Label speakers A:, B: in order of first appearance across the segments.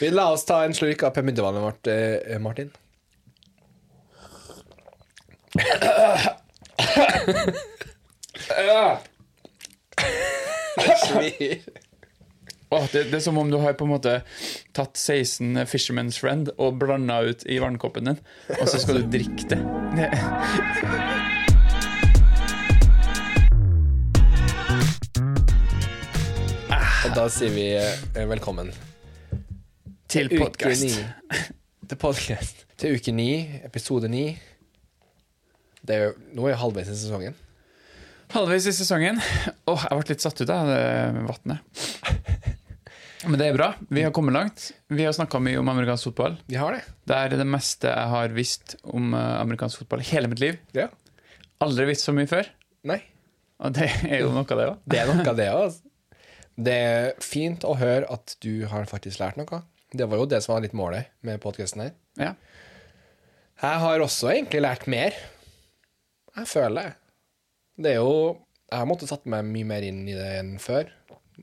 A: Vi La oss ta en slurk av peppermyntevannet vårt, eh, Martin.
B: Åh, det, det er som om du har på en måte tatt 16 Fisherman's Friend og blanda ut i vannkoppen din, og så skal du drikke det. det.
A: Og da sier vi eh, velkommen
B: Til podkast.
A: Til podkast. Til uke ni, episode ni. Det er jo, nå er jeg halvveis i sesongen.
B: Halvveis i sesongen. Åh, jeg ble litt satt ut av det vannet. Men det er bra. Vi har kommet langt. Vi har snakka mye om amerikansk fotball.
A: Vi har det.
B: Det er det meste jeg har visst om eh, amerikansk fotball hele mitt liv.
A: Ja.
B: Aldri visst så mye før.
A: Nei.
B: Og det er jo noe av det òg.
A: Det er noe av det òg. Det er fint å høre at du har faktisk lært noe. Det var jo det som var litt målet med podkasten her.
B: Ja.
A: Jeg har også egentlig lært mer. Jeg føler det. Det er jo Jeg har måttet satt meg mye mer inn i det enn før.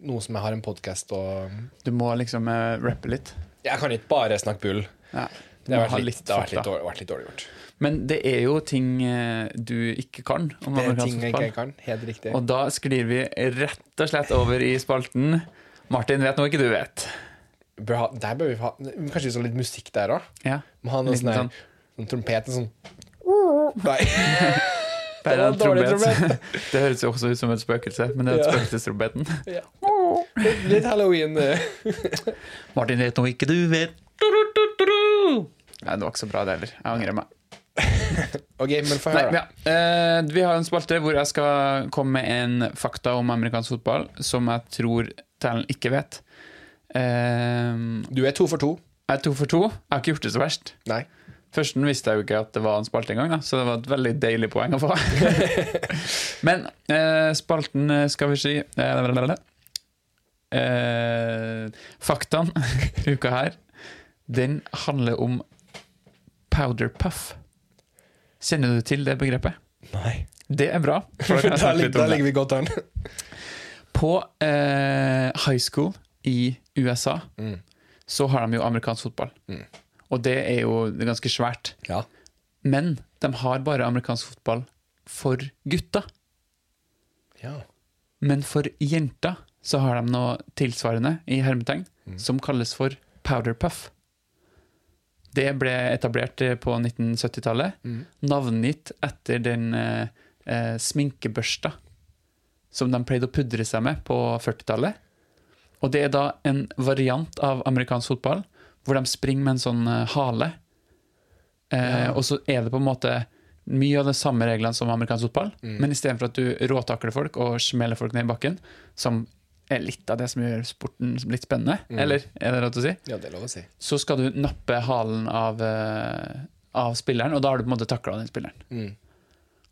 A: Nå som jeg har en podkast og
B: Du må liksom uh, rappe litt.
A: Jeg kan ikke bare snakke bull.
B: Ja.
A: Det har vært litt,
B: litt
A: det har vært litt, dårlig, vært litt dårlig gjort.
B: Men det er jo ting eh, du ikke kan om
A: Det er ting jeg ikke kan. Helt riktig.
B: Og da sklir vi rett og slett over i spalten Martin vet noe ikke du vet.
A: Bør ha, der bør vi ha Kanskje vi skal ha litt musikk der òg?
B: Ja.
A: Må ha noe sånn
B: sånn-
A: sånn trompet sånn Nei.
B: Det, en trompet. det høres jo også ut som et spøkelse, men det er
A: Ja.
B: spøkelsestrompeten.
A: Ja. Litt, litt halloween. eh.
B: Martin vet noe ikke du vet. Nei, det var ikke så bra, det heller. Jeg angrer meg.
A: OK, men få
B: Nei, ja. eh, vi har en spalte hvor jeg skal komme med en fakta om amerikansk fotball som jeg tror Talen ikke vet. Eh,
A: Du er to for to.
B: jeg er to for to. Jeg har ikke gjort det så verst.
A: Nei.
B: Førsten visste jeg jo ikke at det var en spalte engang, så det var et veldig deilig poeng å få. Men eh, spalten eh, skal vi si eh, eh, Faktaen uka her, den handler om powder puff. Kjenner du til det begrepet?
A: Nei.
B: Det er bra. da
A: ligger vi godt an.
B: På eh, high school i USA
A: Mm.
B: så har de jo amerikansk fotball.
A: Mm.
B: Og det er jo ganske svært.
A: Ja.
B: Men de har bare amerikansk fotball for gutta.
A: ja.
B: Men for jenter så har de noe tilsvarende i hermetegn,
A: Mm.
B: som kalles for powder puff. Det ble etablert eh, på 1970-tallet,
A: Mm.
B: navngitt etter den eh, eh, sminkebørsta som de pleide å pudre seg med på 40-tallet. Og det er da en variant av amerikansk fotball, hvor de springer med en sånn eh, hale. Eh,
A: Ja.
B: Og så er det på en måte mye av de samme reglene som amerikansk fotball,
A: Mm.
B: men istedenfor at du råtakler folk og smeller folk ned i bakken, som er litt av det som gjør sporten litt spennende,
A: Mm.
B: eller er det lov til å si?
A: ja, det er lov å si.
B: Så skal du nappe halen av, eh, av spilleren, og da har du på en måte takla den spilleren.
A: Mm.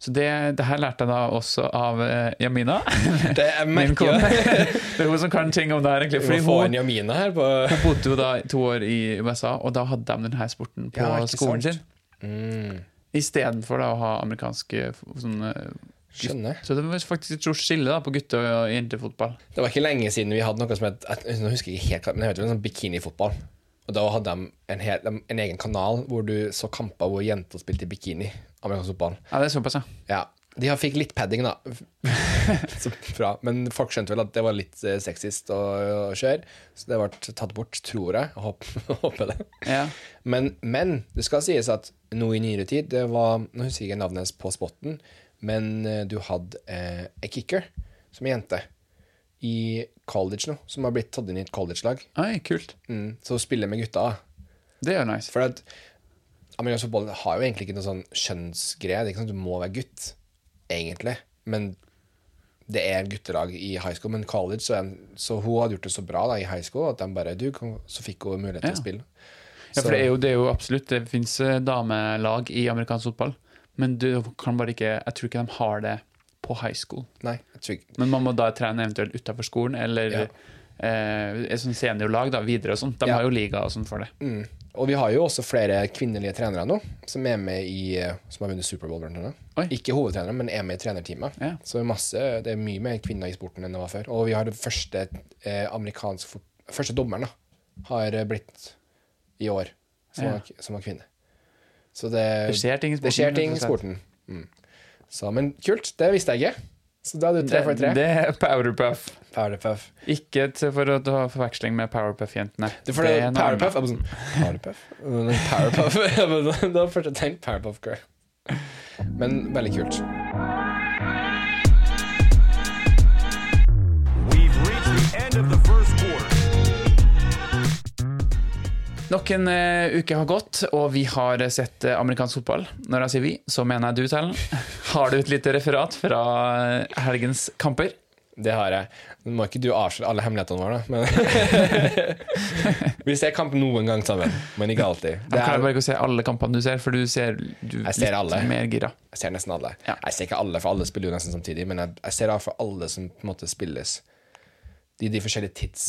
B: Så det, det her lærte jeg da også av uh, Jamina.
A: Det er
B: Min kone. Det er hun som kan ting om det her, egentlig. Fordi hun,
A: en Jamina her på
B: hun bodde jo da to år i USA, og da hadde de denne sporten på
A: Ja,
B: skolen
A: sant.
B: sin.
A: mm.
B: Istedenfor å ha amerikanske sånne
A: Skjønner.
B: Så det var faktisk et stort skille da på gutte- og jentefotball.
A: Det var ikke lenge siden vi hadde noe som het husker jeg ikke helt, men det heter sånn bikinifotball. Og da hadde de en, hel, en egen kanal hvor du så kamper hvor jenter spilte i bikini. Amerikansk fotball.
B: Ja, det er såpass, ja.
A: Ja. De har- fikk litt padding, da. Fra. Men folk skjønte vel at det var litt eh, sexist å, å kjøre, så det ble tatt bort, tror jeg. Jeg Håper, håper det.
B: ja.
A: Men, men det skal sies at nå i nyere tid det var, Nå husker jeg ikke navnet hennes på spotten, men eh, du hadde eh, ei kicker som er jente i college nå, som har blitt tatt inn i et college-lag.
B: Kult.
A: Mm, så hun spiller med gutta.
B: Det er nice.
A: For at amerikansk fotball har jo egentlig ikke noe sånn kjønnsgreie. Det er ikke sånn at du må være gutt, egentlig. Men det er guttelag i high school, men college så, en, så hun hadde gjort det så bra da, i high school at de bare du, Så fikk hun mulighet til
B: Ja.
A: å spille.
B: Ja, for det er jo, det er jo absolutt Det fins damelag i amerikansk fotball, men du kan bare ikke Jeg tror ikke de har det på high school.
A: Nei, jeg tror ikke
B: Men man må da trene eventuelt utafor skolen, eller
A: Ja.
B: eh, et sånt seniorlag da, videre og sånt. De
A: Ja.
B: har jo liga og sånt for det.
A: mm. Og vi har jo også flere kvinnelige trenere nå, som er med i eh, Som har vunnet Superbowl, blant annet.
B: Oi.
A: Ikke hovedtrenere, men er med i trenerteamet.
B: Ja.
A: Så masse, det er mye mer kvinner i sporten enn det var før. Og vi har det første eh, amerikanske Første dommeren da, har eh, blitt i år, som, var, som var kvinne. Så det,
B: Det skjer ting i sporten.
A: det skjer ting i sporten. Mm. Så, men kult, det visste jeg ikke. Så da er du tre for tre.
B: Det, det er Powerpuff.
A: Powerpuff.
B: Ikke for å ha forveksling med Powerpuff-jentene.
A: Det er
B: er
A: Powerpuff sånn, Powerpuff? Powerpuff Da først jeg tenkt Powerpuff Girl. Men veldig kult.
B: Nok en uh, uke har gått, og vi har sett uh, amerikansk fotball. Når jeg sier vi, så mener jeg du, Tellen. Har du et lite referat fra helgens kamper?
A: Det har jeg. Nå må ikke du avsløre alle hemmelighetene våre. Men Vi ser kamp noen gang sammen, men ikke alltid.
B: Jeg
A: Det
B: klarer
A: er,
B: bare ikke å se alle kampene du ser, for du ser du,
A: Jeg ser
B: litt mer gira.
A: jeg ser nesten alle.
B: Ja.
A: Jeg ser ikke alle, for alle spiller jo nesten samtidig, men jeg, jeg ser for alle som på en måte spilles. De, de forskjellige tids...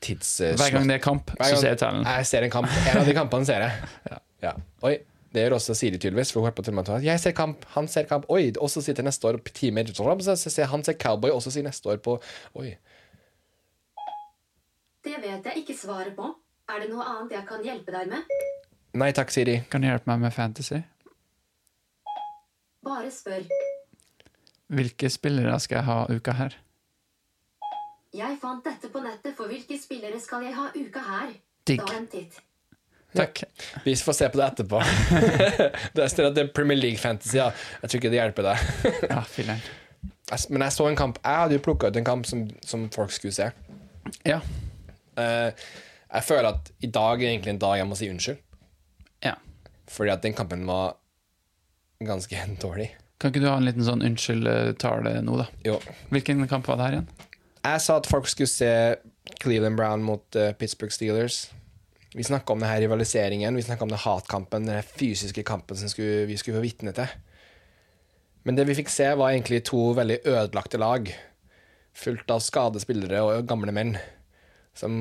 A: tids eh,
B: Hver gang det er kamp, så ser jeg Tellen.
A: Jeg ser en kamp. En av de kampene ser jeg. Ja. Oi, det gjør også Siri tydeligvis. For hun hørte på til og at jeg ser kamp, han ser kamp. Oi, og så sitter neste år på time så ser han ser cowboy, og så sier neste år på Oi.
C: Det vet jeg ikke svaret på. Er det noe annet jeg kan hjelpe deg med?
A: Nei takk, Siri.
B: Kan du hjelpe meg med fantasy?
C: Bare spør.
B: Hvilke spillere skal jeg ha uka her?
C: Jeg fant dette på nettet, for hvilke spillere skal jeg ha uka her?
B: Digg.
C: Da en titt.
B: Takk.
A: Vi får se på det etterpå. det står at det er Premier League Fantasy, ja. Jeg tror ikke det hjelper deg.
B: Ja, filler'n.
A: Men jeg så en kamp Jeg hadde jo plukka ut en kamp som, som folk skulle se.
B: Ja.
A: Uh, jeg føler at i dag er egentlig en dag jeg må si unnskyld.
B: ja.
A: Fordi at den kampen var ganske dårlig.
B: Kan ikke du ha en liten sånn unnskyld-tale nå, da?
A: Jo.
B: Hvilken kamp var det her igjen?
A: Jeg sa at folk skulle se Cleveland Brown mot uh, Pittsburgh Steelers. Vi snakka om det her rivaliseringen, vi snakka om det hatkampen, den fysiske kampen som skulle, vi skulle få vitne til. Men det vi fikk se, var egentlig to veldig ødelagte lag. Fullt av skadespillere og gamle menn. Som,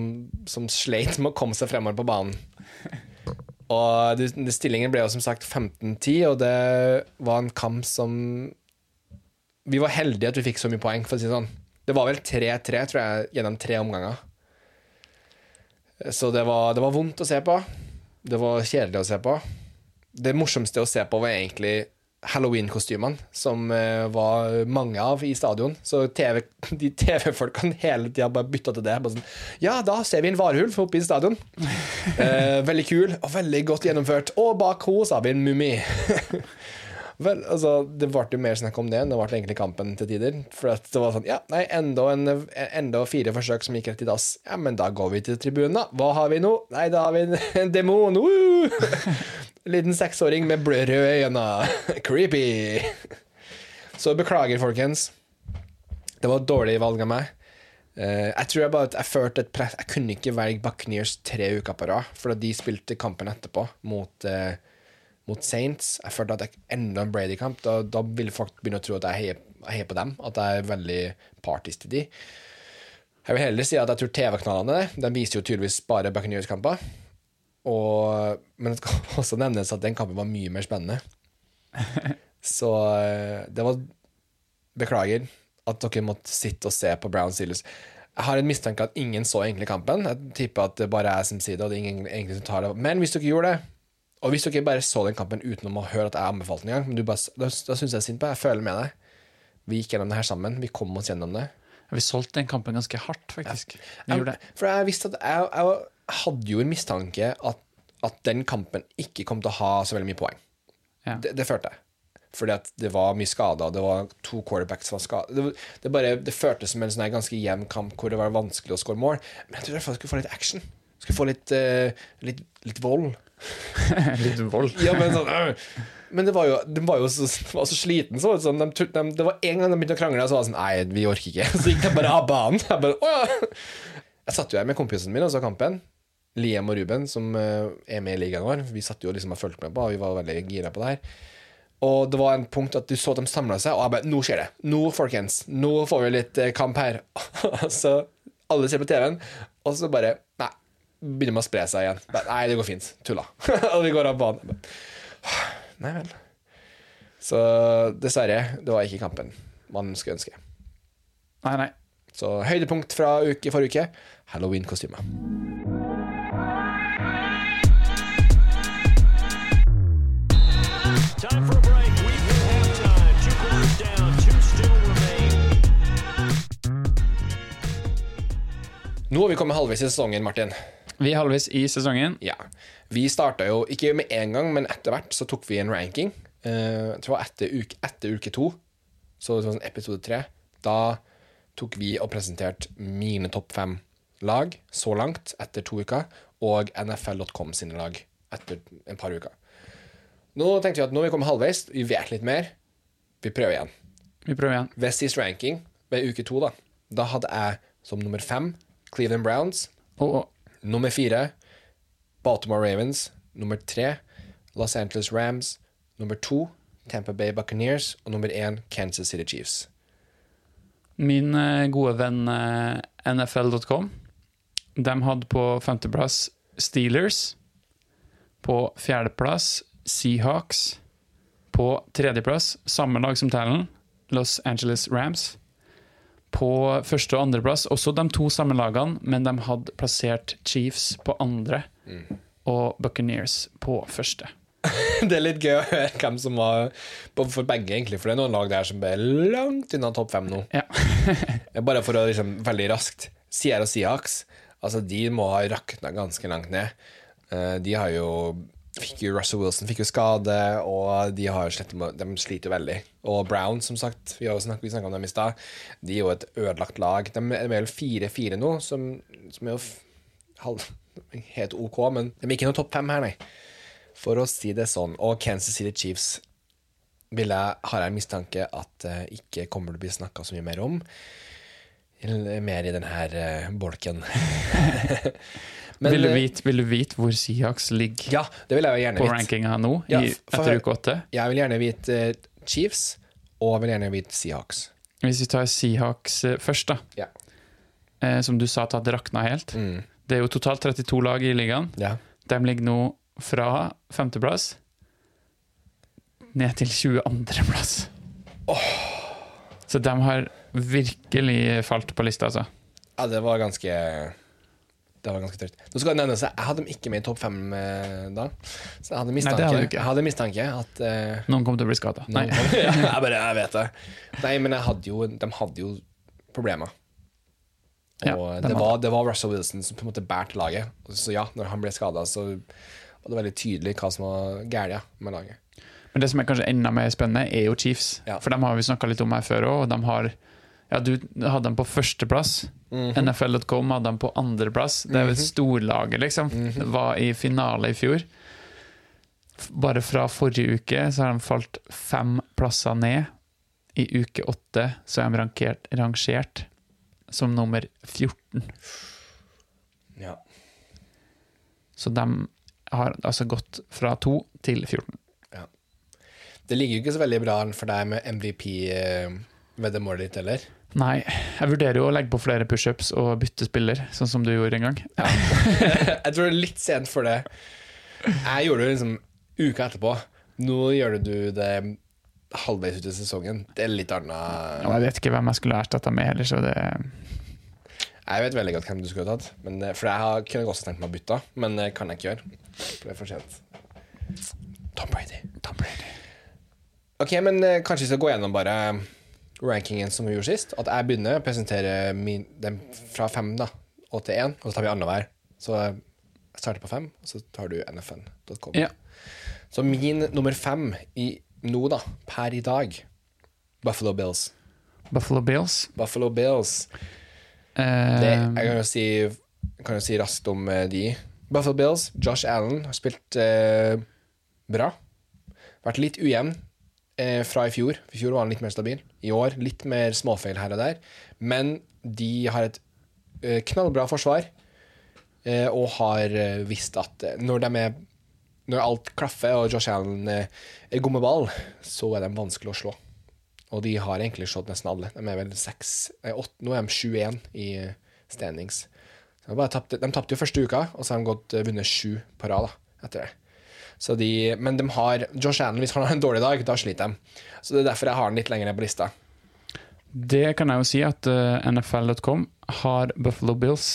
A: som sleit med å komme seg fremover på banen. Og stillingen ble jo som sagt 15-10, og det var en kamp som Vi var heldige at vi fikk så mye poeng, for å si det sånn. Det var vel 3-3, tror jeg, gjennom tre omganger. Så det var, det var vondt å se på. Det var kjedelig å se på. Det morsomste å se på var egentlig Halloween-kostymene, som eh, var mange av i stadion. Så TV, de TV-folkene hele tida bare bytta til det. Bare sånn, ja, da ser vi en varulv oppe i stadion. Eh, veldig kul og veldig godt gjennomført. Og bak henne har vi en mummi. Vel, altså, Det ble jo mer snakk om det enn det ble egentlig kampen til tider. For det var sånn, ja, nei, enda, en, enda fire forsøk som gikk rett i dass. Ja, men da går vi til tribunen, da. Hva har vi nå? Nei, da har vi en, en demon. Woo! En liten seksåring med blødrøde øyne. Creepy. Så beklager, folkens. Det var et dårlig valg av meg. Uh, jeg tror jeg bare jeg følte et press Jeg kunne ikke velge Buckeneers tre uker på rad, for at de spilte kampen etterpå mot eh, mot Saints. Jeg følte at jeg, enda en Brady-kamp, da, da vil folk begynne å tro at jeg heier, jeg heier på dem. At jeg er veldig partisk til de. Jeg vil heller si at jeg tror TV-kanalene de viser jo tydeligvis bare Buccaneers-kamper. Men det skal også nevnes at den kampen var mye mer spennende. Så eh, det var Beklager at dere måtte sitte og se på Brown Steelers. Jeg har en mistanke at ingen så egentlig kampen. Jeg tipper at det bare er jeg som sier det, og det er ingen egentlig som tar det. Men hvis dere gjorde det, og hvis dere bare så den kampen utenom å høre at jeg anbefalte den en gang, men du bare, da, da syns jeg synd på deg. Jeg føler med deg. Vi gikk gjennom det her sammen. Vi kom oss gjennom det.
B: Vi solgte den kampen ganske hardt, faktisk. Ja.
A: Jeg, for jeg visste at jeg, jeg hadde jo en mistanke at, at den kampen ikke kom til å ha så veldig mye poeng.
B: Ja.
A: Det, det følte jeg. Fordi at det var mye skader, det var to quarterbacks som var skada. Det, det, bare, det føltes som en sånn ganske jevn kamp hvor det var vanskelig å skåre mål. Men jeg trodde jeg skulle få litt action. Skulle få litt, uh, litt, litt vold.
B: Litt vold.
A: Ja, men sånn øh. Men det var jo, de var jo så, var så sliten. Så sånn, de, de, det var en gang de begynte å krangle, og så var det sånn Nei, vi orker ikke. Så gikk de bare av banen. Jeg, bare, Åja! jeg satt jo her med kompisen min og så kampen. Liam og Ruben, som eh, er med i ligaen vår. Vi satt jo liksom og fulgte med på, og vi var veldig gira på det her. Og det var en punkt at du så at de samla seg, og jeg bare Nå skjer det. Nå, folkens. Nå får vi litt eh, kamp her. så alle ser på TV-en, og så bare. Begynner med å spre seg igjen. Nei, det går fint. Tulla. og vi går av banen. Nei vel. Så dessverre, det var ikke kampen man skulle ønske.
B: Nei, nei.
A: Så høydepunkt fra uke forrige uke. halloween-kostyme. Nå har vi kommet halvveis i sesongen, Martin.
B: Vi er halvveis i sesongen.
A: Ja. Vi starta jo ikke med en gang, men etter hvert så tok vi en ranking. Uh, jeg tror det var etter uke, etter uke to, så det var sånn episode tre. Da tok vi og presenterte mine topp fem lag så langt etter to uker, og NFL.com sine lag etter en par uker. Nå tenkte vi at nå har vi kommet halvveis, vi vet litt mer. Vi prøver igjen.
B: Vi prøver igjen.
A: Ved sist ranking, ved uke to, da, da hadde jeg som nummer fem Cleveland Browns.
B: Og, og
A: Nummer fire Baltimore Ravens. Nummer tre Los Angeles Rams. Nummer to Tampa Bay Buccaneers. Og nummer én Kansas City Chiefs.
B: min eh, gode venn eh, NFL.com, de hadde på femteplass Steelers. På fjerdeplass Seahawks. På tredjeplass, samme lag som Talon, Los Angeles Rams. På første og andreplass, også de to samme lagene, men de hadde plassert Chiefs på andre og Buccaneers på første.
A: det er litt gøy å høre hvem som var for begge, egentlig. For det er noen lag der som er langt unna topp fem nå.
B: Ja.
A: Bare for å liksom veldig raskt Sierra Siax, altså de må ha rakna ganske langt ned. Eh, De har jo fikk jo Russell Wilson fikk jo skade, og de, har slett, de sliter jo veldig. Og Brown, som sagt, vi har snakket, vi snakket om dem i stad, de er jo et ødelagt lag. De er vel 4-4 nå, som, som er jo halv, helt OK, men de er ikke noe topp fem her, nei. For å si det sånn. Og Kansas City Chiefs vil jeg, har jeg en mistanke at uh, ikke kommer til å bli snakka så mye mer om. Mer i denne uh, bolken. Men,
B: vil, du
A: eh,
B: vite, vil du vite hvor Seahawks ligger
A: Ja, det vil jeg gjerne
B: på
A: vite.
B: rankinga nå,
A: Ja,
B: i, etter uke åtte?
A: Jeg vil gjerne vite eh, Chiefs, og jeg vil gjerne vite Seahawks.
B: Hvis vi tar Seahawks eh, først, da.
A: Ja.
B: Eh, som du sa at hadde rakna helt.
A: Mm.
B: Det er jo totalt 32 lag i ligaen.
A: Ja.
B: De ligger nå fra femteplass ned til 22.-plass. Så de har virkelig falt på lista, altså.
A: ja, det var ganske Det var ganske trist. Nå skal det nevnes jeg hadde dem ikke med i topp fem eh, da. Så jeg hadde
B: Nei,
A: mistanke,
B: det hadde.
A: Jeg hadde mistanke at uh,
B: Noen kommer til å bli skada. Nei.
A: Kom, ja, jeg bare Jeg vet det. Nei, men hadde jo, de hadde jo problemer. Og
B: Ja, de
A: det, var, det var Russell Wilson som på en måte bærte laget. Så ja, når han ble skada, så var det veldig tydelig hva som var galt med laget.
B: Men det som er kanskje enda mer spennende, er jo Chiefs.
A: Ja.
B: For dem har vi snakka litt om her før òg, de har Ja, du hadde den på førsteplass.
A: Mhm.
B: NFL.com hadde den på andreplass. Det er jo et storlaget, liksom.
A: Mhm.
B: Var i finale i fjor. Bare fra forrige uke så har de falt fem plasser ned. I uke åtte så er de rankert, rangert som nummer 14.
A: Ja.
B: Så de har altså gått fra to til 14. Ja.
A: Det ligger jo ikke så veldig bra an for deg med MVP-veddemålet ditt heller.
B: Nei, jeg vurderer jo å legge på flere pushups og bytte spiller, sånn som du gjorde en gang.
A: Jeg tror det er litt sent for det. Jeg gjorde det liksom uka etterpå. Nå gjør du det halvveis ut i sesongen. Det er litt annet
B: jeg vet ikke hvem jeg skulle erstatta med heller, så det
A: Jeg vet veldig godt hvem du skulle ha tatt. Men, eh, for jeg har, kunne også tenkt meg å bytte, men det kan jeg ikke gjøre. For det er for sent. Tom Brady. Tom Brady. Ok, men eh, kanskje vi skal gå gjennom bare rankingen som vi gjorde sist. At jeg begynner å presentere min, dem fra fem da, og til én, og så tar vi annenhver. Så jeg starter på fem, og så tar du nfn.com.
B: Ja.
A: Så min nummer fem i nå, da, per i dag Buffalo Bills.
B: Buffalo Bills.
A: Buffalo Bills. Det,
B: Eh,
A: jeg kan jo si, kan jo si raskt om eh, de. Buffalo Bills, Josh Allen har spilt eh, bra. Vært litt ujevn eh, fra i fjor. I fjor var han litt mer stabil. I år litt mer småfeil her og der. Men de har et eh, knallbra forsvar, eh, og har eh, visst at eh, når er når alt klaffer og Josh Allen eh, er god med ball, så er de vanskelig å slå. Og de har egentlig slått nesten alle. De er vel seks nei, åtte, Nå er de 7-1 i standings. De, tapte, de tapte jo første uka, og så har de gått vunnet sju på rad etter det. Så de, men de har Josh Allen, hvis han har en dårlig dag, da sliter de. Så det er derfor jeg har den litt lenger ned på lista.
B: det kan jeg jo si at uh, NFL.com har Buffalo Bills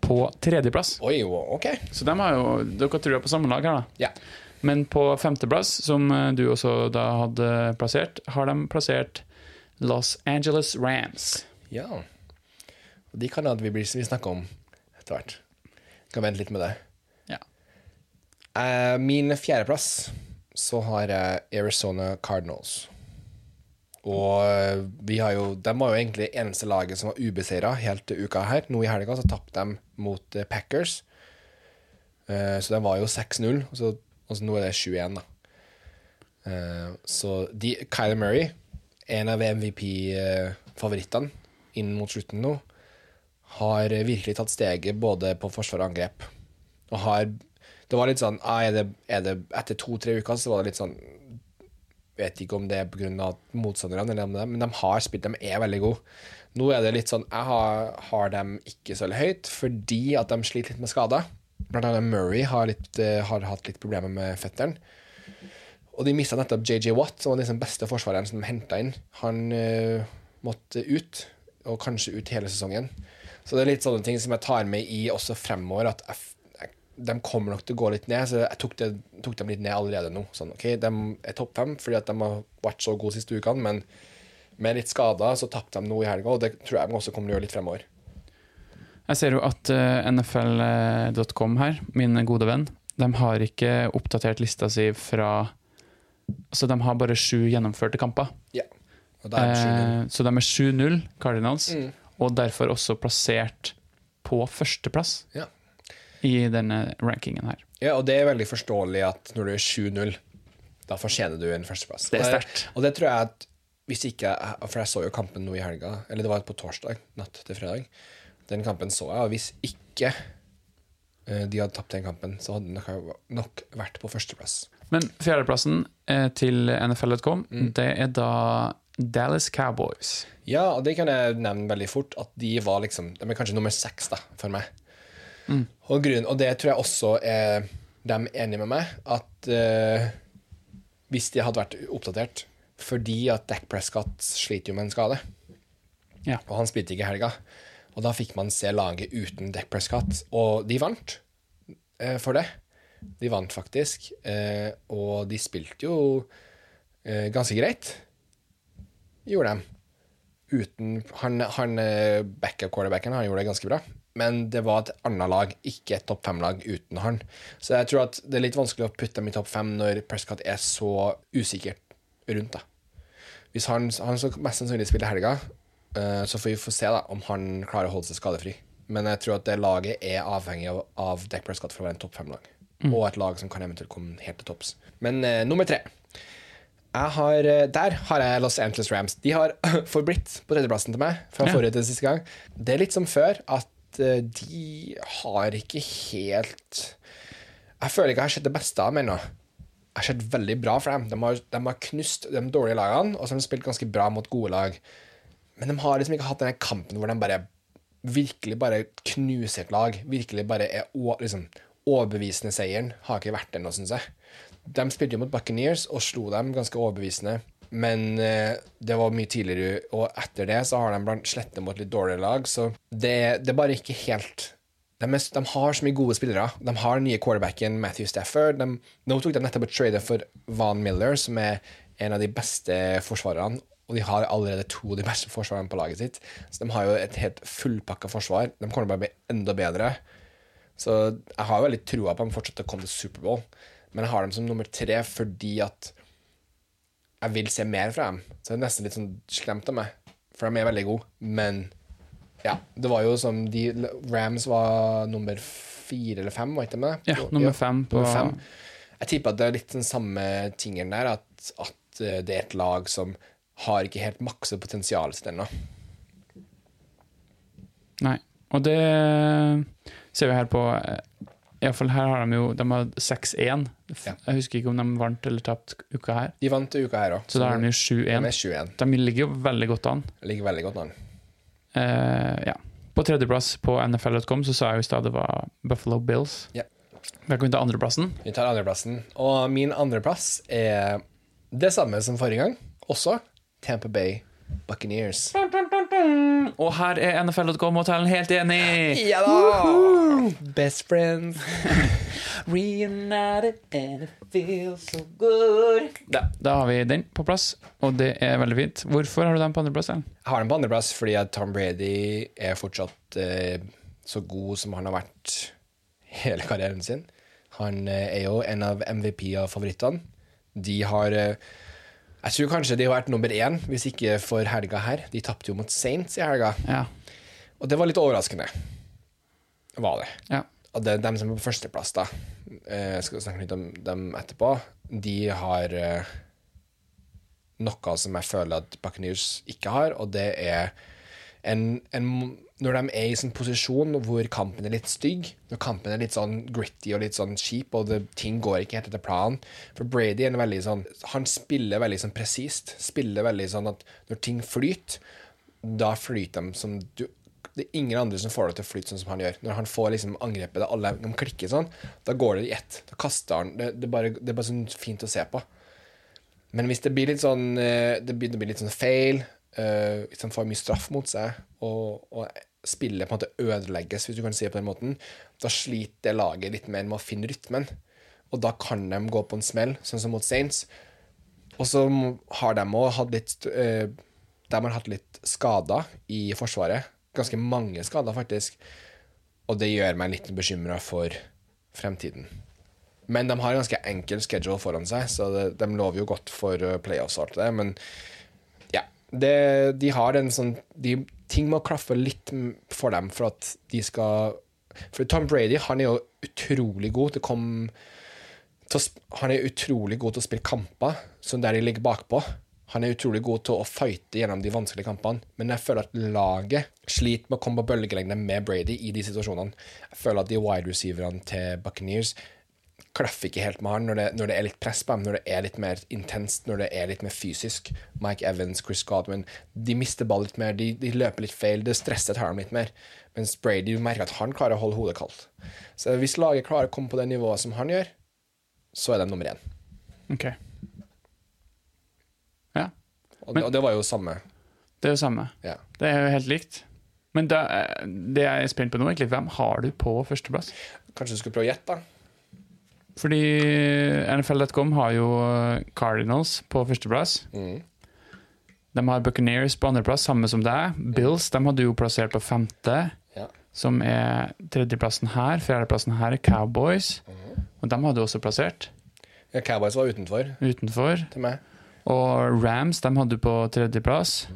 B: på tredjeplass.
A: Oi, ok.
B: Så de har jo Dere tror jeg på samme lag her, da.
A: Ja.
B: Men på femteplass, som eh, du også da hadde plassert, har de plassert Los Angeles Rams.
A: Ja. Og de kan vi, vi snakke om etter hvert. Kan vente litt med det. Eh, min fjerdeplass så har jeg Arizona Cardinals. Og eh, vi har jo, de var jo egentlig eneste laget som var ubeseira helt til uka her. Nå i helga så tapte de mot eh, Packers. Så de var jo 6-0, og så, nå er det 7-1, da. Så de, Kyler Murray, en av MVP-favorittene inn mot slutten nå, har virkelig tatt steget både på forsvar og angrep. Og har Det var litt sånn ah, er det, er det, Etter to-tre uker så var det litt sånn Vet ikke om det er pga. motstanderne, eller om det, men de har spilt, de er veldig gode. Nå er det litt sånn Jeg har, har dem ikke så veldig høyt fordi at de sliter litt med skader. Blant annet Murray har, litt, eh, har hatt litt problemer med fetteren. Og de mista nettopp JJ Watt, som var den liksom beste forsvareren som de henta inn. Han eh, måtte ut, og kanskje ut hele sesongen. Så det er litt sånne ting som jeg tar med i også fremover, at jeg, de kommer nok til å gå litt ned. Så jeg tok, det, tok dem litt ned allerede nå. Sånn, ok, De er topp fem fordi at de har vært så gode siste ukene, men med litt skader så tapte de nå i helga, og det tror jeg de også kommer til å gjøre litt fremover.
B: Jeg ser jo at eh, NFL.com her, min gode venn, de har ikke oppdatert lista si fra Så de har bare sju gjennomførte kamper.
A: Ja.
B: Eh, så de er 7-0, Cardinals,
A: Mm.
B: og derfor også plassert på førsteplass
A: Ja.
B: I denne rankingen her.
A: Ja, og det er veldig forståelig at når du er 7-0, da fortjener du en førsteplass.
B: Det er sterkt.
A: Og det tror jeg at hvis ikke For jeg så jo kampen nå i helga, eller det var på torsdag, natt til fredag. Den kampen så jeg, og hvis ikke eh, de hadde tapt den kampen, så hadde den nok, nok vært på førsteplass.
B: Men fjerdeplassen eh, til NFL.com,
A: Mm.
B: det er da Dallas Cowboys.
A: Ja, og det kan jeg nevne veldig fort, at de var liksom De er kanskje nummer seks da, for meg. Og, grunn, og det tror jeg også er de enige med meg, at uh, hvis de hadde vært oppdatert Fordi at Dac Prescott sliter jo med en skade,
B: Ja.
A: og han spilte ikke i helga. Og da fikk man se laget uten Dac Prescott, og de vant uh, for det. De vant faktisk, uh, og de spilte jo ganske greit. Gjorde de uten Han, han backup-quarterbacken han gjorde det ganske bra. Men det var et annet lag, ikke et topp fem-lag uten han. Så jeg tror at det er litt vanskelig å putte dem i topp fem når Prescott er så usikker rundt. da. Hvis han, han så mest sannsynlig spiller helga, eh, så får vi få se da om han klarer å holde seg skadefri. Men jeg tror at det laget er avhengig av, av Dak Prescott for å være en topp fem-lag. Og et lag som kan eventuelt komme helt til topps. Men uh, nummer tre har, eh, Der har jeg Los Angeles Rams. De har forblitt på tredjeplassen til meg fra forrige til siste gang. Det er litt som før, at de har ikke helt Jeg føler ikke jeg har sett det beste av dem ennå. Jeg har sett veldig bra for dem. De har, de har knust de dårlige lagene, og så har de spilt ganske bra mot gode lag. Men de har liksom ikke hatt denne kampen hvor de bare virkelig bare knuser et lag. Virkelig bare er liksom, overbevisende seieren. Har ikke vært det nå, syns jeg. De spilte jo mot Buccaneers og slo dem ganske overbevisende. Men eh, det var mye tidligere, og etter det så har de blant slettet mot litt dårligere lag. Så det, det er bare ikke helt de, er, de har så mye gode spillere. De har den nye quarterbacken Matthew Stafford. De, nå tok de nettopp et trade for Van Miller, som er en av de beste forsvarerne. Og de har allerede to av de beste forsvarerne på laget sitt. Så de har jo et helt fullpakka forsvar. De kommer til å bli enda bedre. Så jeg har jo veldig troa på at de fortsetter å komme til Superbowl. Men jeg har dem som nummer tre fordi at jeg vil se mer fra dem. Så det er nesten litt sånn slemt av meg, for de er veldig gode. Men ja, det var jo som de Rams var nummer fire eller fem, var ikke det med?
B: Ja, nummer fem på-
A: nummer fem. Jeg tipper at det er litt den samme tingen der, at, at eh, det er et lag som har ikke helt makset potensialet sitt ennå.
B: Nei. Og det ser vi her på Iallfall her har de jo De har 6-1.
A: Ja.
B: Jeg husker ikke om de vant eller tapte uka her.
A: De vant uka her òg,
B: Så da er de jo 7-1. De ligger jo veldig godt an.
A: Ligger veldig godt an.
B: Uh, ja. På tredjeplass på NFL.com så sa jeg jo i stad det var Buffalo Bills.
A: Ja.
B: Velkommen til andreplassen.
A: Vi tar andreplassen. Og min andreplass er det samme som forrige gang. Også Tampa Bay Buccaneers.
B: og her er NFL.com-hotellen helt enig.
A: Ja da! Best friends.
B: Reunited and it feels so good. Da, da har vi den på plass, og det er veldig fint. Hvorfor har du den på andreplass?
A: Jeg har den på andreplass fordi at Tom Brady er fortsatt eh, så god som han har vært hele karrieren sin. Han eh, er jo en av MVP-favorittene. De har eh, Jeg tror kanskje de har vært nummer én, hvis ikke for helga her. De tapte jo mot Saints i helga,
B: Ja.
A: og det var litt overraskende. Var det.
B: ja.
A: Det, dem som er på førsteplass, da, eh, jeg skal snakke litt om dem etterpå, de har eh, noe som jeg føler at Buccaneers ikke har, og det er en, en Når de er i sånn posisjon hvor kampen er litt stygg, når kampen er litt sånn gritty og litt sånn kjip, og det, ting går ikke helt etter planen For Brady er en veldig sånn Han spiller veldig sånn presist. Spiller veldig sånn at når ting flyter, da flyter de som du det er ingen andre som får det til å flyte sånn som han gjør. Når han får liksom angrepet, det alle de klikker sånn, da går det i ett. Da kaster han Det, det, bare, det er bare sånn fint å se på. Men hvis det blir litt sånn eh, Det begynner å bli litt sånn feil, uh, hvis han får mye straff mot seg, og, og spillet på en måte ødelegges, hvis du kan si det på den måten, da sliter laget litt mer med å finne rytmen. Og da kan de gå på en smell, sånn som mot Saints. Og så har de òg hatt litt eh, De har hatt litt skader i Forsvaret. Ganske mange skader, faktisk. Og det gjør meg litt bekymra for fremtiden. Men de har en ganske enkel schedule foran seg, så det, de lover jo godt for eh, playoffs og alt det. Men ja, det, de har den sånn de, Ting må klaffe litt for dem for at de skal For Tom Brady han er jo utrolig god til å komme Han er utrolig god til å spille kamper som der de ligger bakpå. Han er utrolig god til å fighte gjennom de vanskelige kampene, men jeg føler at laget sliter med å komme på bølgelengde med Brady i de situasjonene. Jeg føler at de wide receiverne til Buccaneers klaffer ikke helt med han når det, når det er litt press på dem, når det er litt mer intenst, når det er litt mer fysisk. Mike Evans, Chris Godwin De mister ball litt mer, de, de løper litt feil, det stresset tar dem litt mer. Mens Brady merker at han klarer å holde hodet kaldt. Så hvis laget klarer å komme på det nivået som han gjør, så er de nummer én.
B: Ok.
A: Og,
B: Men-
A: og det var jo samme.
B: Det er jo samme.
A: Ja.
B: Det er jo helt likt. Men da, eh, det jeg er spent på nå, egentlig, hvem har du på førsteplass?
A: Kanskje du skulle prøve å gjette, da?
B: Fordi NFL.com har jo eh, Cardinals på førsteplass.
A: Mm.
B: De har Buccaneers på andreplass, samme som deg. Bills de hadde jo plassert på femte,
A: Ja.
B: som er tredjeplassen her. Fjerdeplassen her er Cowboys. Og de hadde også plassert
A: Ja, Cowboys var utenfor
B: utenfor.
A: til meg.
B: Og Rams de hadde du på tredjeplass.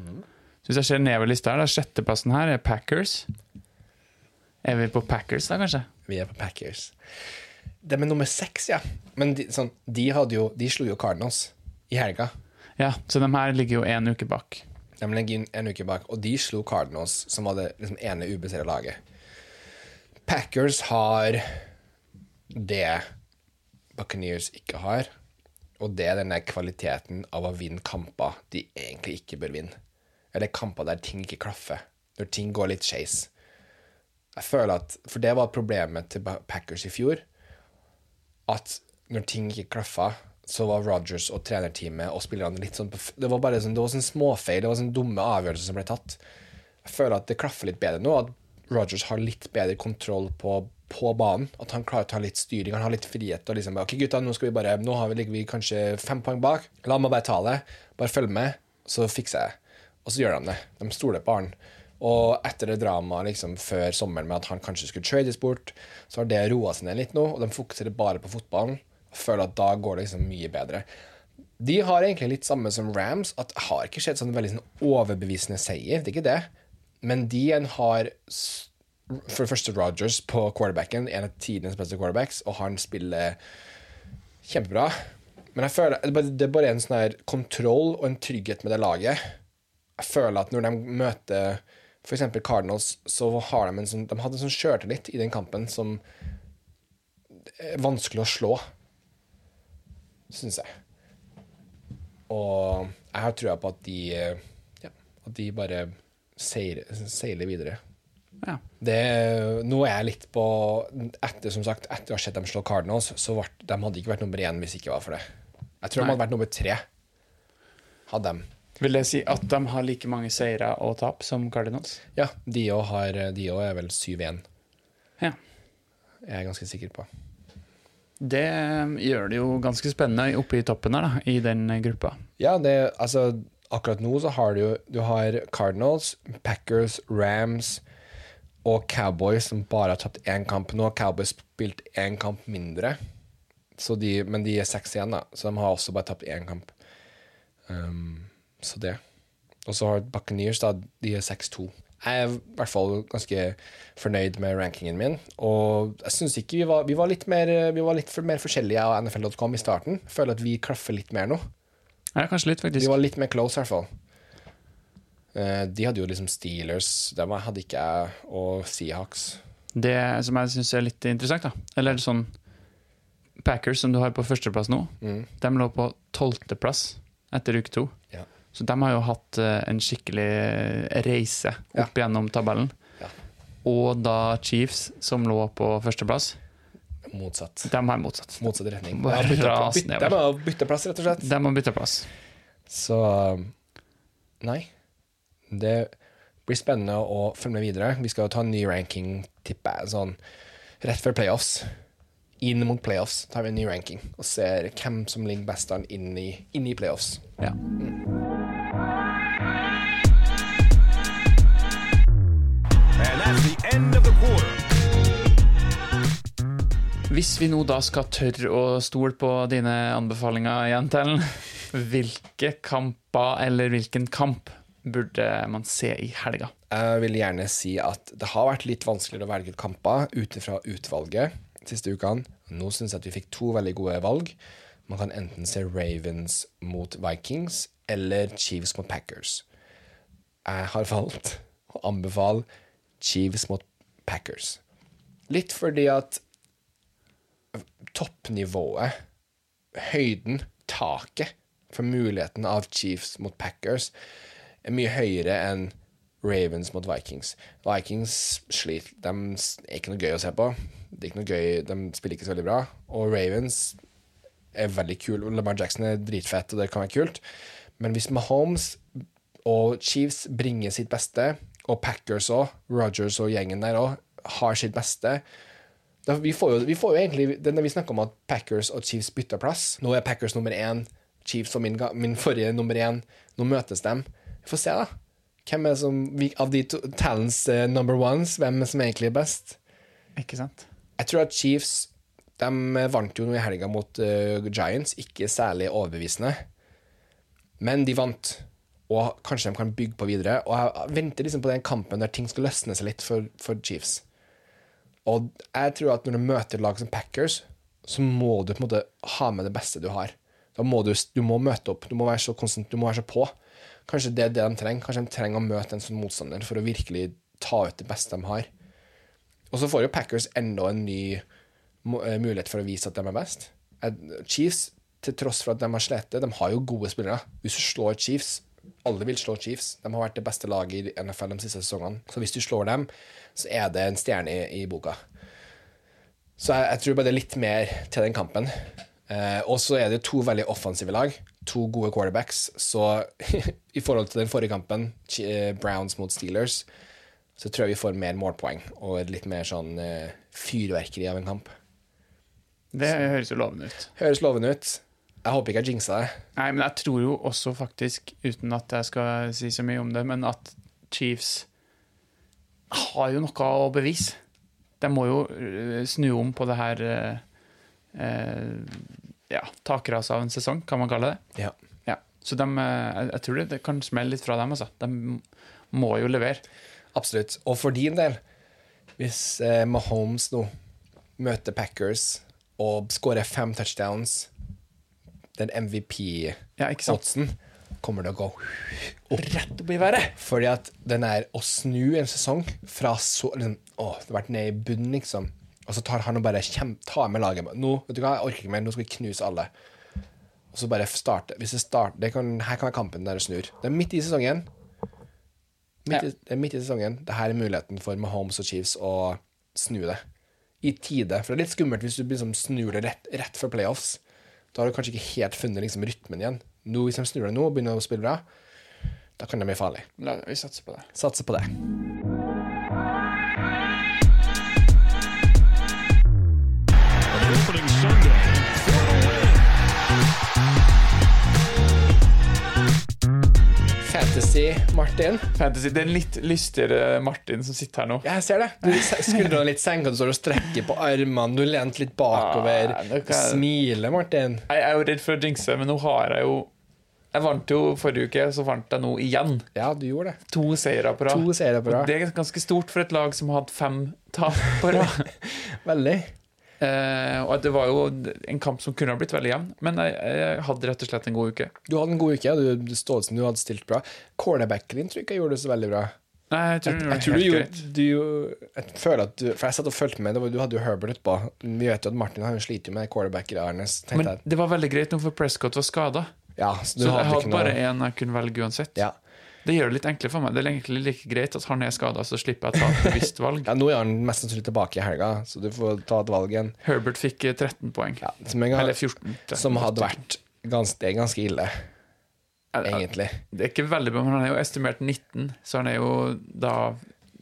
B: Så hvis jeg ser nedover lista her, da sjetteplassen her er Packers. Er vi på Packers da, kanskje?
A: Vi er på Packers. De er nummer seks, ja. Men de, sånn, de, jo, de slo jo Cardinals i helga.
B: Ja, så de her ligger jo én uke bak.
A: De ligger en uke bak, og de slo Cardinals, som var det liksom, ene ubeseirede laget. Packers har det Buccaneers ikke har, og det er denne kvaliteten av å vinne kamper de egentlig ikke bør vinne. Eller kamper der ting ikke klaffer, når ting går litt skeis. Jeg føler at, For det var problemet til Packers i fjor, at når ting ikke klaffa, så var Rogers og trenerteamet og spillerne litt sånn Det var bare sånn, det var sånn småfeil, det var sånn dumme avgjørelser som ble tatt. Jeg føler at det klaffer litt bedre nå, at Rogers har litt bedre kontroll på, på banen. At han klarer å ta litt styring, han har litt frihet. og liksom, ok gutta, Nå skal vi bare, nå vi, ligger vi kanskje fem poeng bak. La meg bare ta det. Bare følg med, så fikser jeg. Og så gjør de det. De stoler på han. Og etter det dramaet liksom, før sommeren med at han kanskje skulle trades bort, så har det roa seg ned litt nå, og de fokuserer bare på fotballen. Og føler at da går det liksom mye bedre. De har egentlig litt samme som Rams, at det har ikke skjedd sånn veldig sånn overbevisende seier. Det er ikke det. Men de har for det første Rogers på quarterbacken, en av tidenes beste quarterbacks, og han spiller kjempebra. Men jeg føler det er bare- en sånn her kontroll og en trygghet med det laget. Jeg føler at når de møter f.eks. Cardinals, så har de en sånn De hadde en sånn sjøltillit i den kampen som er vanskelig å slå, syns jeg. Og jeg har trua på at de ja, At de bare seiler, seiler videre.
B: Ja.
A: Det, nå er jeg litt på Etter som sagt, etter å ha sett dem slå Cardinals, så ble, de hadde ikke vært nummer én hvis ikke var for det. Jeg tror
B: Nei.
A: de hadde vært nummer tre. Hadde dem.
B: Vil det si at de har like mange seire og tap som Cardinals?
A: Ja, de òg har De òg er vel 7-1,
B: Ja.
A: Jeg er ganske sikker på.
B: Det gjør det jo ganske spennende oppe i toppen her, da, i den gruppa.
A: Ja, det Altså, akkurat nå så har du jo Du har Cardinals, Packers, Rams og Cowboys som bare har tapt én kamp. Nå har Cowboys spilt én kamp mindre, så de, men de er seks igjen, da. Så de har også bare tapt én kamp. Um, så det. Og så har Buccaneers, da, de er 6-2. Jeg er i hvert fall ganske fornøyd med rankingen min. Og jeg syns ikke vi var, vi var litt mer Vi var litt mer forskjellige av NFL.com i starten. Jeg føler at vi klaffer litt mer nå.
B: Ja, kanskje litt, faktisk.
A: Vi var litt mer close, i hvert fall. Eh, De hadde jo liksom Steelers, dem hadde ikke jeg, og Seahawks.
B: Det som jeg syns er litt interessant, da Eller sånn Packers, som du har på førsteplass nå,
A: Mm.
B: de lå på tolvteplass etter uke to.
A: Ja.
B: Så de har jo hatt eh, en skikkelig reise
A: Ja.
B: opp gjennom tabellen.
A: Ja.
B: Og da Chiefs, som lå på førsteplass,
A: Motsatt.
B: de har motsatt.
A: Motsatt retning. De har byttet-
B: ras
A: bytt-
B: nedover.
A: De har bytta plass, rett og slett.
B: De har bytta plass.
A: Så nei. Det blir spennende å følge med videre. Vi skal jo ta en ny ranking, tipper jeg, sånn rett før playoffs. Inn mot playoffs tar vi en ny ranking og ser hvem som ligger best an inn i, playoffs.
B: Ja. Hvis vi nå da skal tørre å stole på dine anbefalinger igjen, Tellen, hvilke kamper eller hvilken kamp burde man se i helga?
A: Jeg vil gjerne si at det har vært litt vanskeligere å velge ut kamper ut ifra utvalget siste ukene. Nå syns jeg at vi fikk to veldig gode valg. Man kan enten se Ravens mot Vikings eller Chiefs mot Packers. Jeg har valgt å anbefale Chiefs mot Packers. Litt fordi at toppnivået, høyden, taket for muligheten av Chiefs mot Packers er mye høyere enn Ravens mot Vikings. Vikings sliter. De er ikke noe gøy å se på. Det er ikke noe gøy, De spiller ikke så veldig bra. Og Ravens er veldig kul. Lamar Jackson er dritfett, og det kan være kult. Men hvis Mahomes og Chiefs bringer sitt beste, og Packers òg, Rogers og gjengen der òg, har sitt beste vi, får jo, vi får jo egentlig det Når vi snakker om at Packers og Chiefs bytter plass Nå er Packers nummer én, Chiefs og min, min forrige nummer én. Nå møtes de. Vi får se, da. Hvem er som, Av de to, talents uh, number ones, hvem som egentlig er best?
B: Ikke sant?
A: Jeg tror at Chiefs de vant jo nå i helga mot uh, Giants, ikke særlig overbevisende. Men de vant, og kanskje de kan bygge på videre. Og jeg venter liksom på den kampen der ting skal løsne seg litt for, for Chiefs. Og jeg tror at når du møter lag som Packers, så må du på en måte ha med det beste du har. Da må du, du må møte opp, du må være så konstant, du må være så på. Kanskje det er det de trenger. Kanskje de trenger å møte en sånn motstander for å virkelig ta ut det beste de har. Og så får jo Packers enda en ny eh, mulighet for å vise at de er best. Chiefs, til tross for at de har slitt, de har jo gode spillere. Hvis du slår Chiefs Alle vil slå Chiefs. De har vært det beste laget i NFL de siste sesongene. Så hvis du slår dem, så er det en stjerne i, i boka. Så jeg, jeg tror bare det er litt mer til den kampen. Eh, og så er det to veldig offensive lag. To gode quarterbacks. Så i forhold til den forrige kampen, eh, Browns mot Steelers, så tror jeg vi får mer målpoeng og et litt mer sånn uh, fyrverkeri av en kamp.
B: Det høres jo lovende ut.
A: Høres lovende ut. Jeg håper ikke jeg jinxa det.
B: Nei, men jeg tror jo også faktisk, uten at jeg skal si så mye om det, men at Chiefs har jo noe å bevise. De må jo øh, snu om på det her eh, øh, ja, takrasa av en sesong, kan man kalle det.
A: Ja.
B: Ja. Så de, øh, jeg, tror det, det kan smelle litt fra dem, altså. De må jo levere.
A: Absolutt. Og for din del, hvis eh, Mahomes nå møter Packers og skårer fem touchdowns, den
B: Ja?
A: MVP-oddsen kommer til å gå
B: Rett opp i været!
A: Fordi at den er å snu en sesong fra så Å, det har vært ned i bunnen, liksom. Og så tar han og bare kjem, tar med laget. Nå vet du hva, jeg orker ikke mer, nå skal vi knuse alle. Og så bare starte. Hvis det starter, det kan, Her kan være kampen der det snur. Det er midt i sesongen. Midt i, det er midt i sesongen. Det her er muligheten for Mahomes og Chiefs å snu det. I tide. For det er litt skummelt hvis du liksom snur det rett, rett før playoffs. Da har du kanskje ikke helt funnet liksom rytmen igjen. Nå, hvis de snur det nå og begynner å spille bra, Da kan det bli farlig.
B: La, vi satser på det.
A: Satser på det. Fantasy, Martin.
B: Fantasy. Det er en litt lystigere Martin som sitter her nå.
A: Jeg ser det. Du skuldrene litt senka, du står og strekker på armene, du lent litt bakover.
B: Ah,
A: Du smiler, Martin.
B: Jeg er jo redd for å jinxe, men nå har jeg jo Jeg vant jo forrige uke, så vant jeg nå igjen.
A: Ja, du gjorde det.
B: To seire på rad. Det er ganske stort for et lag som har hatt fem tap på rad.
A: Veldig.
B: Eh, og det var jo en kamp som kunne ha blitt veldig jevn, men jeg, jeg hadde rett og slett en god uke.
A: Du hadde en god uke. Du, du stod du hadde stilt bra. Cornerbacken din tror jeg ikke gjorde det så veldig bra.
B: Nei, jeg tror,
A: Jeg, jeg tror du gjorde du, Jeg føler at du For jeg satt og fulgte med. Det var, du hadde jo Herbert utpå. Vi vet jo at Martin han sliter jo med cornerbacker. Arnes,
B: Men det var veldig greit nå, for Prescott var skada.
A: ja, så du
B: Så jeg
A: hadde ikke
B: bare
A: noe
B: én jeg kunne velge uansett.
A: ja.
B: Det gjør det litt enklere for meg. Det er egentlig like greit at han er skada, så slipper jeg å ta et bevisst valg.
A: ja, nå er han mest sannsynlig tilbake i helga, så du får ta et valg igjen.
B: Herbert fikk eh, 13 poeng.
A: Ja, gang,
B: Eller 14. 13.
A: som hadde vært ganske, Det er ganske ille,
B: Eh,
A: egentlig.
B: Det er ikke veldig bra, men han er jo estimert 19, så han er jo da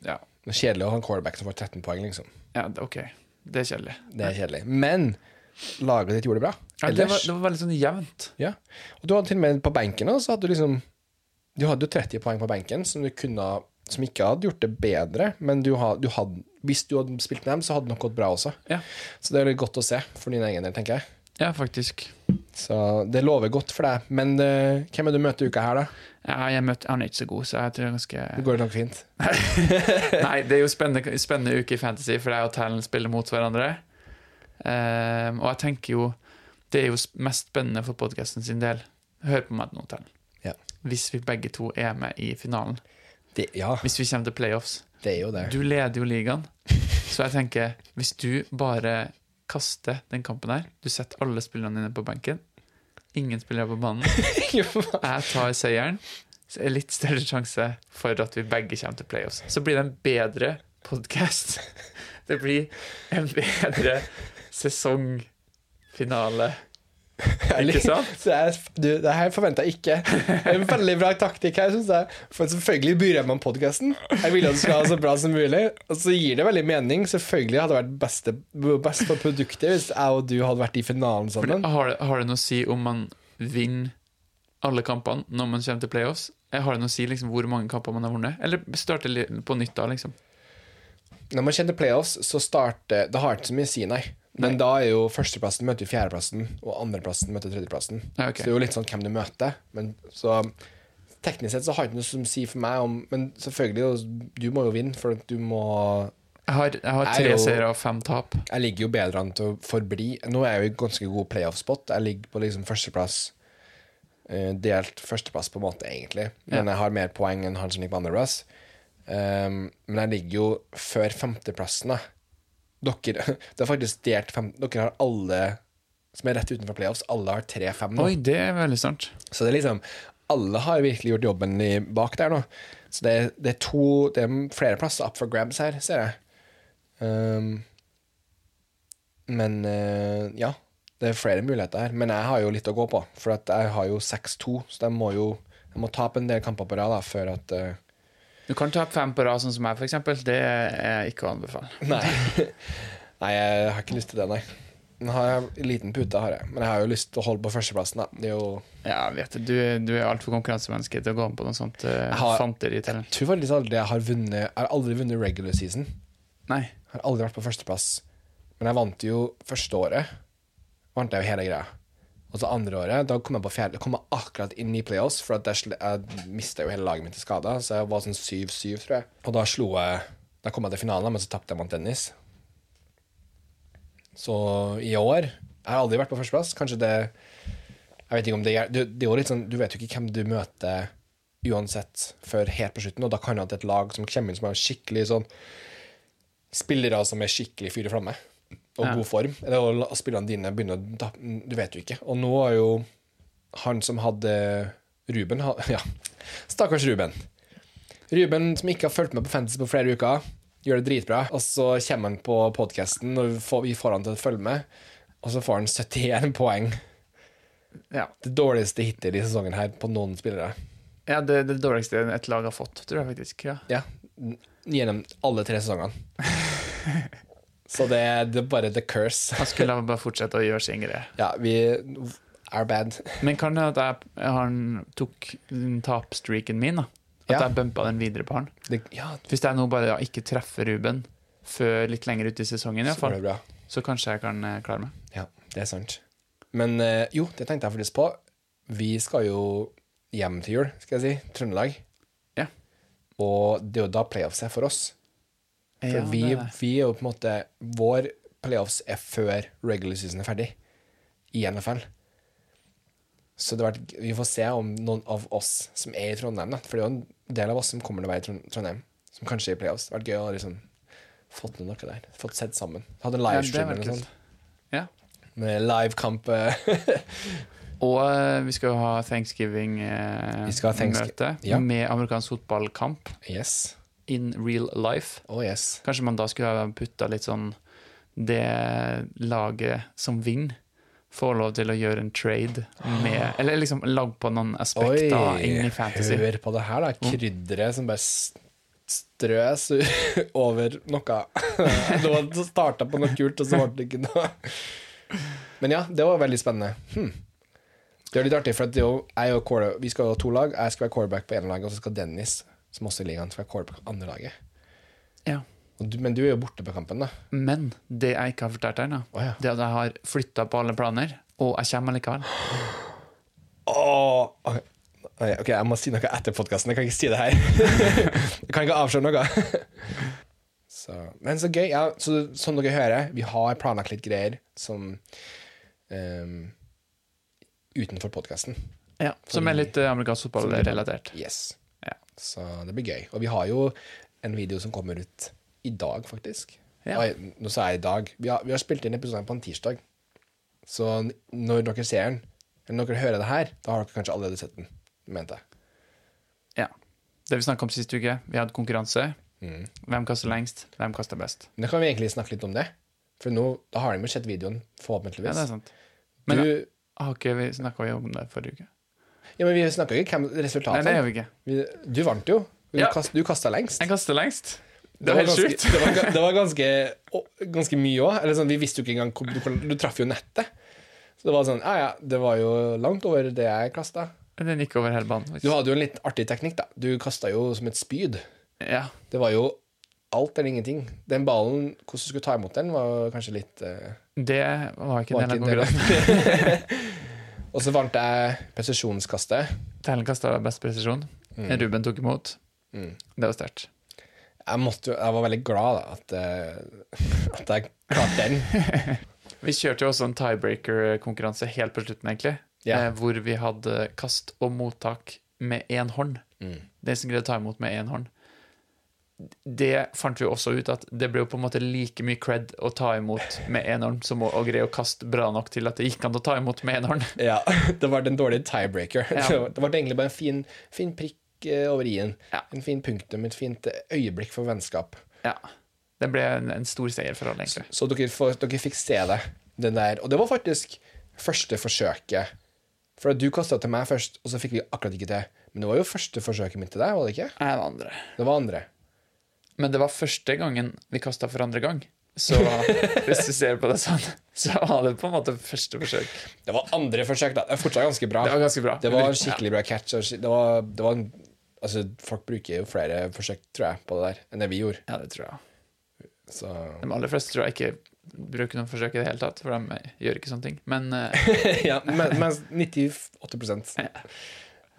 B: Ja,
A: Det er kjedelig å ha en quarterback som får 13 poeng, liksom.
B: ja OK. Det er kjedelig.
A: Det er kjedelig. Men laget ditt gjorde det bra.
B: Ja, det, var, det var veldig sånn jevnt.
A: Ja. Og du hadde til og med på benken så hadde du liksom Du hadde jo 30 poeng på benken som du kunne Som ikke hadde gjort det bedre, men du, ha- du hadde, hvis du hadde spilt med dem, så hadde det nok gått bra også.
B: Ja.
A: Så det er litt godt å se for din egen del, tenker jeg.
B: Ja, faktisk.
A: Så det lover godt for deg. Men uh, hvem er du møter uka her, da?
B: Ja, jeg møtte, han er ikke så god, så jeg tror jeg ganske
A: Det går nok fint.
B: Nei, det er jo spennende, spennende uke i Fantasy, for jeg og Talent spiller mot hverandre. Um, og jeg tenker jo Det er jo mest spennende for podkasten sin del. Hør på meg nå, Talent. Hvis vi begge to er med i finalen.
A: Det, ja,
B: Hvis vi kommer til playoffs.
A: det er jo det.
B: Du leder jo ligaen, så jeg tenker Hvis du bare kaster den kampen her Du setter alle spillerne dine på benken. Ingen spillere på banen. Jeg tar seieren. Så er litt større sjanse for at vi begge kommer til playoffs. Så blir det en bedre podkast. Det blir en bedre sesongfinale. Ikke sant?
A: Så jeg, du, det her forventa jeg ikke. En veldig bra taktikk her, syns jeg. For selvfølgelig byr jeg meg om podkasten. Jeg vil at du skal ha så bra som mulig. Og så gir det veldig mening. Selvfølgelig hadde det vært beste, best for produktet hvis jeg og du hadde vært i finalen sammen.
B: har, det, har det noe å si om man vinner alle kampene når man kommer til playoffs? Eh, Har det noe å si liksom, hvor mange kamper man har vunnet? Eller starte på nytt da, liksom?
A: Når man kjenner playoffs, så starter Det har ikke så mye å si, nei. Men da er jo førsteplassen møter fjerdeplassen, og andreplassen møter tredjeplassen.
B: Ja, okay.
A: Så det er jo litt sånn hvem du møter. Men så teknisk sett så har det ikke noe som sier for meg om Men selvfølgelig, du må jo vinne, for du må
B: Jeg har, jeg har tre seire og fem tap.
A: Jeg ligger jo bedre an til å forbli. Nå er jeg jo i ganske god playoff-spot. Jeg ligger på liksom førsteplass. eh, Delt førsteplass, på en måte, egentlig. Men
B: Ja.
A: jeg har mer poeng enn han som ligger på andreplass. Um, men jeg ligger jo før femteplassen, da. Dere, det er faktisk delt fem, Dere har alle som er rett utenfor playoffs, alle har tre-fem nå.
B: Oi, det er veldig sant.
A: Så det er liksom Alle har virkelig gjort jobben i, bak der nå. Så det, det er to Det er flere plasser up for grabs her, ser jeg. Um, men uh, ja. Det er flere muligheter her. Men jeg har jo litt å gå på. For jeg har jo 6-2, så jeg må jo jeg må tape en del kamper på rad før at eh,
B: Du kan tape fem på rad, sånn som meg, eksempel. Det er ikke å anbefale.
A: Nei. nei, jeg har ikke lyst til det, nei. Har jeg en liten pute, har jeg. Men jeg har jo lyst til å holde på førsteplassen. da Det er jo
B: Ja, jeg vet det. Du, du er altfor konkurransemenneske til å gå på noe sånt uh,
A: har-
B: fanteri.
A: Jeg tror faktisk aldri jeg har vunnet Jeg har aldri vunnet regular season.
B: Nei.
A: Jeg har aldri vært på førsteplass. Men jeg vant jo første året. Vant jeg jo hele greia. Og så andre året, da kom jeg på fjerde. Kom jeg akkurat inn i playoffs, for jeg, jeg mista jo hele laget mitt til skada. Så jeg var sånn 7-7, tror jeg. Og da slo jeg Da kom jeg til finalen, men så tapte jeg mot Dennis. Så i år Jeg har aldri vært på førsteplass. Kanskje det Jeg vet ikke om det gjør det er jo litt sånn Du vet jo ikke hvem du møter uansett før helt på slutten, og da kan det være et lag som kommer inn som er skikkelig sånn spillere som er skikkelig fyr i flamme og
B: Ja.
A: god form. Eller og spillerne dine begynner å Du vet jo ikke. Og nå er jo han som hadde Ruben Ja, stakkars Ruben. Ruben som ikke har fulgt med på Fantasy på flere uker, gjør det dritbra. Og så kommer han på podkasten, og vi får, han til å følge med, og så får han 71 poeng.
B: Ja.
A: Det dårligste hittil i sesongen her på noen spillere.
B: Ja, det det dårligste et lag har fått, tror jeg faktisk. Ja.
A: Ja, gjennom alle tre sesongene. Så det, det er bare the curse.
B: Han skulle bare fortsette å gjøre sin greie.
A: Ja, vi are bad.
B: Men kan det at jeg, han tok tapstreaken min, da? At
A: Ja.
B: jeg bumpa den videre på han?
A: Det, ja,
B: Hvis jeg nå bare ja, ikke treffer Ruben før litt lenger ute i sesongen, i
A: så
B: fall, så kanskje jeg kan eh, klare meg.
A: Ja, det er sant. Men eh, jo, det tenkte jeg faktisk på. Vi skal jo hjem til jul, skal jeg si. Trøndelag.
B: Ja.
A: Og det er jo da playoffs er for oss. For
B: Ja,
A: vi,
B: er
A: vi er jo på en måte Vår playoffs er før regular season er ferdig i NFL. Så det vært, vi får se om noen av oss som er i Trondheim, da. For det er jo en del av oss som kommer til å være i Trondheim, som kanskje er i playoffs. Det har vært gøy å liksom fått noe der. Fått sett sammen. Hatt en livestream
B: ja,
A: eller noe sånt.
B: Ja.
A: Med livekamp. eh,
B: Og eh, vi skal jo ha Thanksgiving-møte
A: ha Thanksgiving- ja.
B: med amerikansk fotballkamp
A: yes.
B: In real life.
A: Oh yes.
B: Kanskje man da skulle ha putta litt sånn Det laget som vinner, får lov til å gjøre en trade med Eller liksom lag på noen aspekter inn i fantasy.
A: hør på det her, da. Krydderet som bare strøs over noe. Det starta på noe kult, og så ble det ikke noe. Men ja, det var veldig spennende. Hm. Det er litt artig, for jo, vi skal ha to lag. Jeg skal være quarterback på ene lag, og så skal Dennis, som også er i ligaen, skal quarterback på andre laget.
B: Ja.
A: Du, men du er jo borte på kampen, da.
B: Men det jeg ikke har fortalt deg ennå,
A: oh, ja.
B: det er at jeg har flytta på alle planer, og jeg kommer likevel.
A: Åh, ok, ok, jeg må si noe etter podkasten. Jeg kan ikke si det her. jeg kan ikke avsløre noe. så, men så gøy. Ja, så, som dere hører, vi har planlagt litt greier som um, utenfor podkasten.
B: Ja, som er litt eh, amerikansk fotball-relatert.
A: Yes.
B: Ja.
A: Så det blir gøy. Og vi har jo en video som kommer ut i dag, faktisk.
B: Ja.
A: Nå sa jeg i dag. Vi har, vi har spilt inn episoden på en tirsdag. Så når dere ser den, eller når dere hører det her, da har dere kanskje allerede sett den, mente jeg.
B: Ja. Det vi snakka om sist uke, vi hadde konkurranse.
A: Mm.
B: Hvem kaster lengst, hvem kaster best.
A: Da kan vi egentlig snakke litt om det. For nå, da har de jo sett videoen, forhåpentligvis.
B: Ja, det er sant. Men
A: du,
B: har ikke vi snakka om det forrige uke?
A: Ja, men vi snakka ikke hvem
B: Nei, det gjør vi ikke.
A: Vi, du vant jo. Du,
B: Ja.
A: kast, du kasta lengst.
B: Jeg kasta lengst. Det var helt sjukt.
A: det, var, det var ganske, ganske mye òg. Sånn, vi visste jo ikke engang du, du traff jo nettet. Så det var sånn Ja, ja, det var jo langt over det jeg kasta.
B: Den gikk over hele banen.
A: Du hadde jo en litt artig teknikk, da. Du kasta jo som et spyd.
B: Ja.
A: Det var jo alt eller ingenting. Den ballen, hvordan du skulle ta imot den, var kanskje litt uh,
B: Det var ikke
A: var den
B: konkurransen.
A: Og så vant jeg presisjonskastet.
B: Tellen kasta best presisjon. Ruben tok imot.
A: Mm.
B: Det var sterkt.
A: Jeg, jeg var veldig glad da, at, eh, at jeg klarte den.
B: Vi kjørte jo også en tiebreaker-konkurranse helt på slutten, egentlig. Yeah. Hvor vi hadde kast og mottak med én hånd.
A: Mm.
B: Den som greide å ta imot med én hånd. Det fant vi også ut at det ble jo på en måte like mye cred å ta imot med enhånd som å, å greie å kaste bra nok til at det gikk an å ta imot med enhånd.
A: Ja, det var den dårlige tiebreaker.
B: Ja.
A: Det, var, egentlig bare en fin, fin prikk eh, over i-en.
B: Ja.
A: En fin punktum, et fint eh, øyeblikk for vennskap.
B: Ja. Det ble en, en stor seier for alle, egentlig.
A: Så dere, for, dere fikk se det. Den der. Og det var faktisk første forsøket. For du kasta til meg først, og så fikk vi akkurat ikke til. Men det var jo første forsøket mitt til deg, var det ikke?
B: Nei, det var andre.
A: Det var andre.
B: Men det var første gangen vi kasta for andre gang. Så hvis du ser på det sånn, så var det på en måte første forsøk.
A: Det var andre forsøk, da. Det er fortsatt ganske bra.
B: Det var ganske bra.
A: Det var skikkelig bra catch. Det var, det var altså, folk bruker jo flere forsøk, tror jeg, på det der enn det vi gjorde.
B: Ja, det tror jeg.
A: Så
B: De aller fleste tror jeg ikke bruker noen forsøk i det hele tatt, for de gjør ikke sånne ting. Men, uh...
A: ja, men, men 98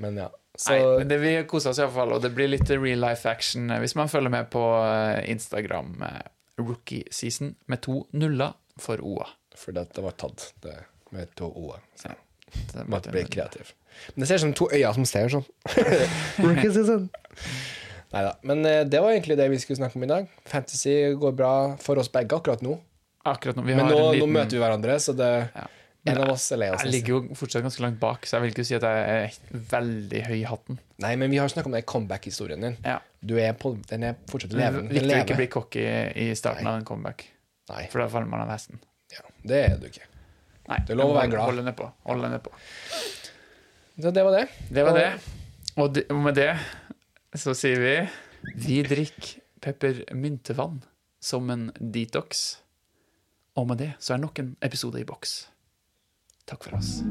A: Men ja. Så
B: nei, men det, vi koser oss iallfall, og det blir litt real life action eh, hvis man følger med på eh, Instagram. eh, Rookie season med to nuller for OA.
A: Fordi at det var tatt, det med to o-er. Så
B: Det
A: måtte bli kreativ. Men det ser ut som to øyne som ser sånn. Nei da. Men det var egentlig det vi skulle snakke om i dag. Fantasy går bra for oss begge akkurat nå.
B: Akkurat nå. Vi
A: Men nå,
B: en
A: nå møter vi hverandre, så det,
B: Ja.
A: En av oss er lei oss.
B: Jeg ligger jo fortsatt ganske langt bak, så jeg vil ikke si at jeg er veldig høy i hatten.
A: Nei, men vi har snakket om den comeback-historien din.
B: Ja.
A: Du er på, den er fortsatt levende.
B: Viktig å ikke bli cocky i starten
A: Nei.
B: av en comeback,
A: Nei,
B: for da faller man av hesten.
A: ja, det er du ikke.
B: Nei,
A: Det er lov å være glad.
B: Hold nedpå. Hold deg nedpå.
A: Så det var det.
B: Det var det, og med det så sier vi Vi drikker peppermyntevann som en detox. Og med det så er nok en episode i boks. Takk for oss.